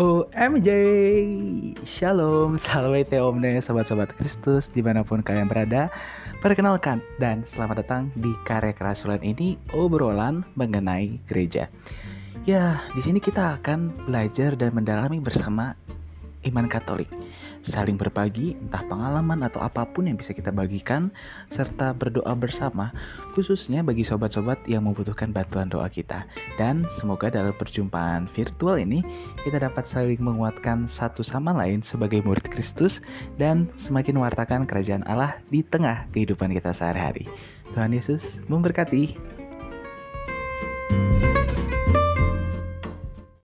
OMJ Shalom, salve omne sobat-sobat Kristus di mana pun kalian berada Perkenalkan dan selamat datang di karya kerasulan ini obrolan mengenai gereja. Ya, di sini kita akan belajar dan mendalami bersama iman katolik saling berbagi, entah pengalaman atau apa pun yang bisa kita bagikan, serta berdoa bersama, khususnya bagi sobat-sobat yang membutuhkan bantuan doa kita. Dan semoga dalam perjumpaan virtual ini, kita dapat saling menguatkan satu sama lain sebagai murid Kristus dan semakin mewartakan kerajaan Allah di tengah kehidupan kita sehari-hari. Tuhan Yesus memberkati.